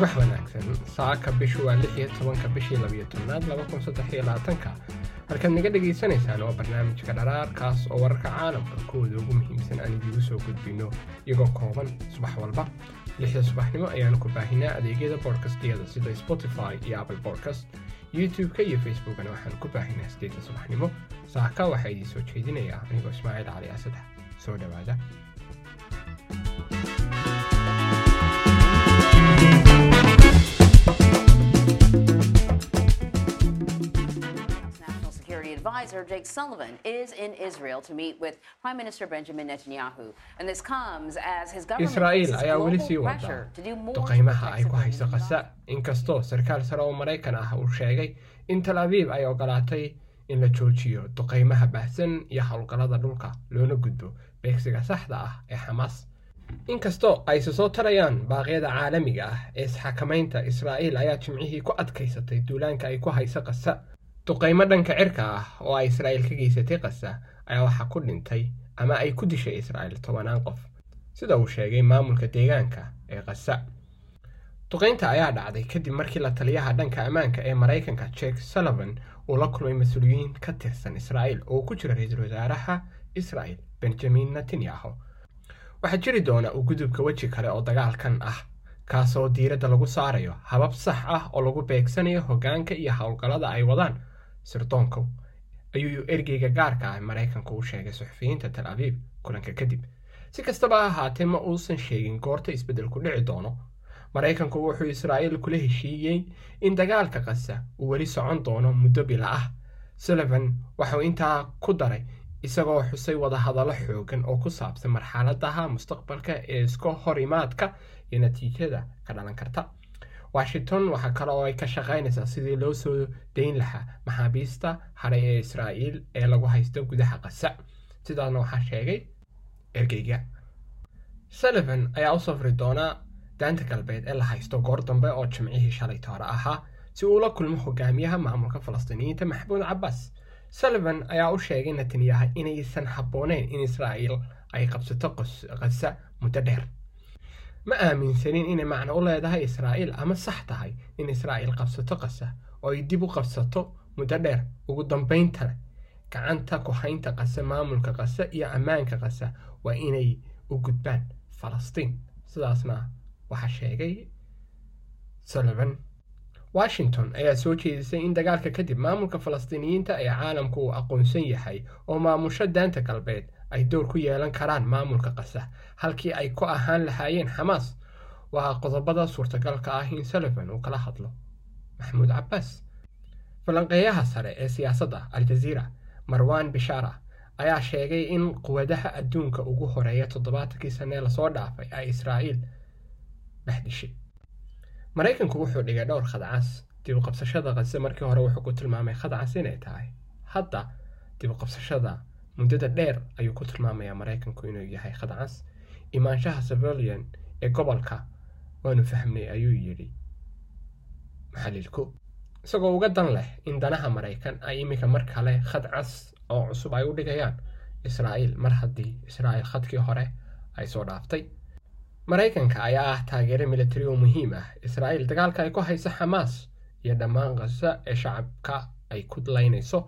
subax wanaagsan saaka bishu waa lix iyo tobanka bishii labiyo tobnaad laba kun saddex iyo labaatanka. Halkaad naga dhagaysanaysaan waa barnaamijka dharaarkaas oo wararka caalamka kuwooda ugu muhiimsan aan idigu soo gudbino. Iyagoo kooban subax walba lixda subaxnimo ayaanu ku baahinaa adeegyada boodkastyada sida spotify iyo apple podcast youtube-ka iyo facebookana waxaan ku baahinaa sideedda subaxnimo. Saaka waxaa idiin soo jeedinayaa anigoo ismaaciil cali asadex soo dhowaada Advisor Jake Sullivan is in Israel to meet with Prime Minister Benjamin Netanyahu. And this comes as his government israa'iil ayaa weli sii wada duqaymaha ay ku hayso qasa inkastoo sarkaal sare oo maraykan ah uu sheegay in tal abiib ay ogolaatay in la joojiyo duqaymaha baahsan iyo howlgallada dhulka loona gudbo beegsiga saxda ah ee xamaas inkastoo ayse soo tarayaan baaqyada caalamiga ah ee isxakamaynta israa'iil ayaa jimcihii ku adkaysatay duulaanka ay ku hayso qasa duqaymo dhanka cirka ah oo ay israa'iil ka geysatay qasa ayaa waxaa ku dhintay ama ay ku dishay israa'iil tobanaan qof. Sida uu sheegay maamulka deegaanka ee qasa duqaynta ayaa dhacday kadib markii la taliyaha dhanka ammaanka ee maraykanka jake sullivan uu la kulmay mas'uuliyiin ka tirsan israa'iil oo ku jira ra'iisul wasaaraha israa'iil benjamin netanyahu. Waxaa jiri doona u gudubka weji kale oo dagaalkan ah kaasoo diiradda lagu saarayo habab sax ah oo lagu beegsanayo hoggaanka iyo howlgallada ay wadaan sirdoonku ayuu ergeyga gaarka ah maraykanku u sheegay suxufiyiinta tal abiib kulanka kadib si kastaba ha ahaatee ma uusan sheegin goorta isbeddelku dhici doono maraykanku wuxuu israa'iil kula heshiiyey in dagaalka qasa uu weli socon doono muddo bila ah sullivan waxauu intaa ku daray isagoo xusay wadahadallo xoogan oo ku saabsan marxaladaha mustaqbalka ee iska hor imaadka iyo natiijada ka dhalan karta washington waxaa kale oo ay ka shaqaynaysaa sidii loo soo dayn lahaa maxaabiista hadhay ee israa'iil ee lagu haysto gudaha qasa sidaasna waxaa sheegay ergeyga. Sullivan ayaa u safri doona daanta galbeed ee la haysto goor dambe oo jimcihii shalay toore ahaa si uu la kulmo hogaamiyaha maamulka falastiiniyiinta maxamuud cabbaas. Sullivan ayaa u sheegay netanyahu inaysan habbooneyn in israa'iil ay qabsato qasa muddo dheer ma aaminsanin inay macno u leedahay israa'iil ama sax tahay in israa'iil qabsato qasa oo ay dib u qabsato muddo dheer. Ugu dambayntana gacanta ku haynta qasa maamulka qasa iyo ammaanka qasa waa inay u gudbaan falastiin. Sidaasna waxaa sheegay sullivan. Washington ayaa soo jeedisay in dagaalka kadib maamulka falastiiniyiinta ee caalamku uu aqoonsan yahay oo maamusho daanta galbeed ay door ku yeelan karaan maamulka qasa halkii ay ku ahaan lahaayeen xamaas waa qodobada suurtagalka ah in sullivan uu kala hadlo. Maxamuud cabbaas. Falanqeeyaha sare ee siyaasadda aljaziira marwan bishaara ayaa sheegay in quwadaha adduunka ugu horreeya toddobaatankii sanee la soo dhaafay ay israa'iil baxdishay maraykanku wuxuu dhigay dhowr khadcas dib u qabsashada markii hore wuxuu ku tilmaamay khadcas inay tahay hadda dib muddada dheer ayuu ku tilmaamayaa maraykanku inuu yahay khadcas. Imaanshaha civilian ee gobolka waanu fahmnay ayuu yidhi maxalilku isagoo uga dan leh in danaha maraykan ay iminka mar kale khad cas oo cusub ay u dhigayaan. Israa'iil mar haddii israa'iil khadkii hore ay soo dhaaftay. Maraykanka ayaa ah taageero militari oo muhiim ah. Israa'iil dagaalka ay ku hayso xamaas iyo dhammaan khaza ee shacabka ay ku laynayso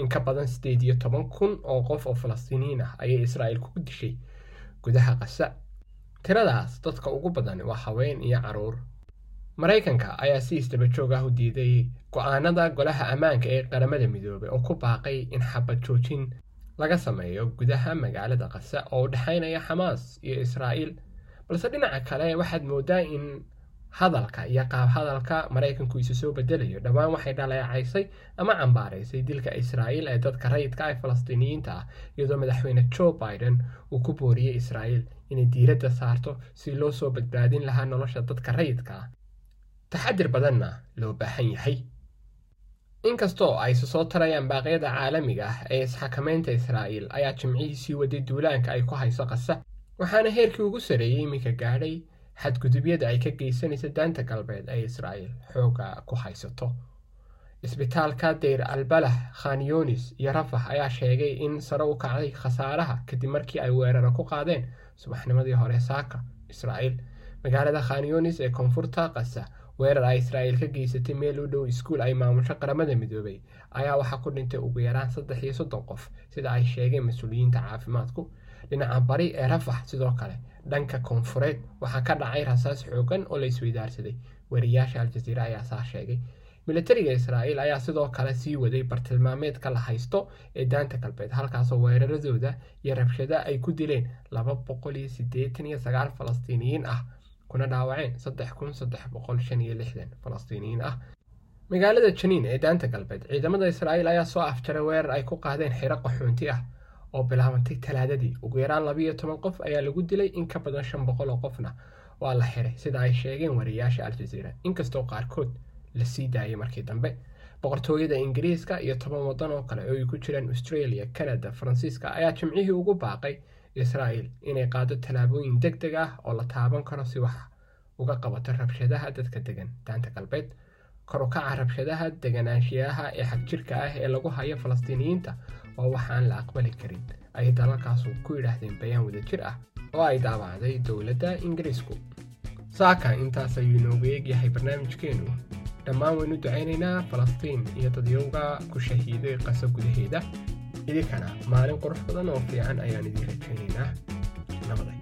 in ka badan sideed iyo toban kun oo qof oo falastiiniyiin ah ayay israa'iil ku dishay gudaha khaza tiradaas dadka ugu badan waa haween iyo carruur. Maraykanka ayaa si isdaba joog ah u diiday go'aanada golaha ammaanka ee qaramada midoobay oo ku baaqay in xabad joojin laga sameeyo gudaha magaalada khaza oo u dhexaynaya xamaas iyo israa'iil. Balse dhinaca kale waxaad moodaa in hadalka iyo qaab hadalka maraykanku isu soo bedelayo. Dhowaan waxay dhaleecaysay ama cambaaraysay dilka israa'iil ee dadka rayidka ee falastiiniyiinta ah iyadoo madaxweyne joe biden uu ku booriyey israa'iil inay diiradda saarto si loo soo badbaadin lahaa nolosha dadka rayidka ah. Taxadir badanna loo baahan yahay. Inkastoo ayse soo tarayaan baaqyada caalamiga ah ee isxakamaynta israa'iil ayaa jimcihii sii waday duulaanka ay ku hayso qasa waxaana heerkii ugu sareeyey iminka gaadhay xadgudubyada ay ka geysanaysa daanta galbeed ee israa'iil xooga ku haysato. Isbitaalka deyr albalah khan yunis iyo rafax ayaa sheegay in sare u kacday khasaaraha kadib markii ay weeraro ku qaadeen subaxnimadii hore saaka israa'iil. Magaalada khaniyonis ee koonfurta qasa weerar ay israa'iil ka geysatay meel u dhow iskuul ay maamusho qaramada midoobay ayaa waxaa ku dhintay ugu yaraan saddex iyo soddon qof sida ay sheegeen mas'uuliyiinta caafimaadku. Dhinaca bari ee rafax sidoo kale dhanka koonfureed waxaa ka dhacay rasaas xoogan oo la isweydaarsaday wariyaasha aljaziira ayaa saa sheegay. Militariga israa'iil ayaa sidoo kale sii waday bartilmaameedka la haysto ee daanta galbeed halkaasoo weeraradooda iyo rabshada ay ku dileen laba boqol iyo siddeetan iyo sagaal falastiiniyiin ah kuna dhaawaceen saddex kun saddex boqol shan iyo lixdan falastiiniyiin ah. Magaalada janiin ee daanta galbeed ciidamada israa'iil ayaa soo afjaray weerar ay ku qaadeen xiro qaxoonti ah oo bilaabantay talaadadii ugu yaraan labiiyo toban qof ayaa lagu dilay in ka badan shan boqol oo qofna waa la xiray sida ay sheegeen wariyaasha aljaziira inkastoo qaarkood la sii daayay markii dambe boqortooyada ingiriiska iyo toban waddan oo kale oo ay ku jiraan australia canada faransiiska ayaa jimcihii ugu baaqay israa'iil inay qaado tallaabooyin deg deg ah oo la taaban karo si wax uga qabato rabshadaha dadka degan. Daanta galbeed kor u kaca rabshadaha deganaanshiyaha ee xagjirka ah ee lagu hayo falastiiniyiinta waa waxaan la aqbali karin. Ay dalalkaasu ku yidhaahdeen bayaan wadajir ah oo ay daabacday dowladda ingiriisku. Saaka intaas ayuu inoogu eegyahay barnaamijkeenu. Dhammaan waynu ducaynaynaa falastiin iyo dadyowga ku shahiiday qaso gudaheeda. Idinkana maalin qurux badan oo fiican ayaan idiin rajaynaynaa. Nabaday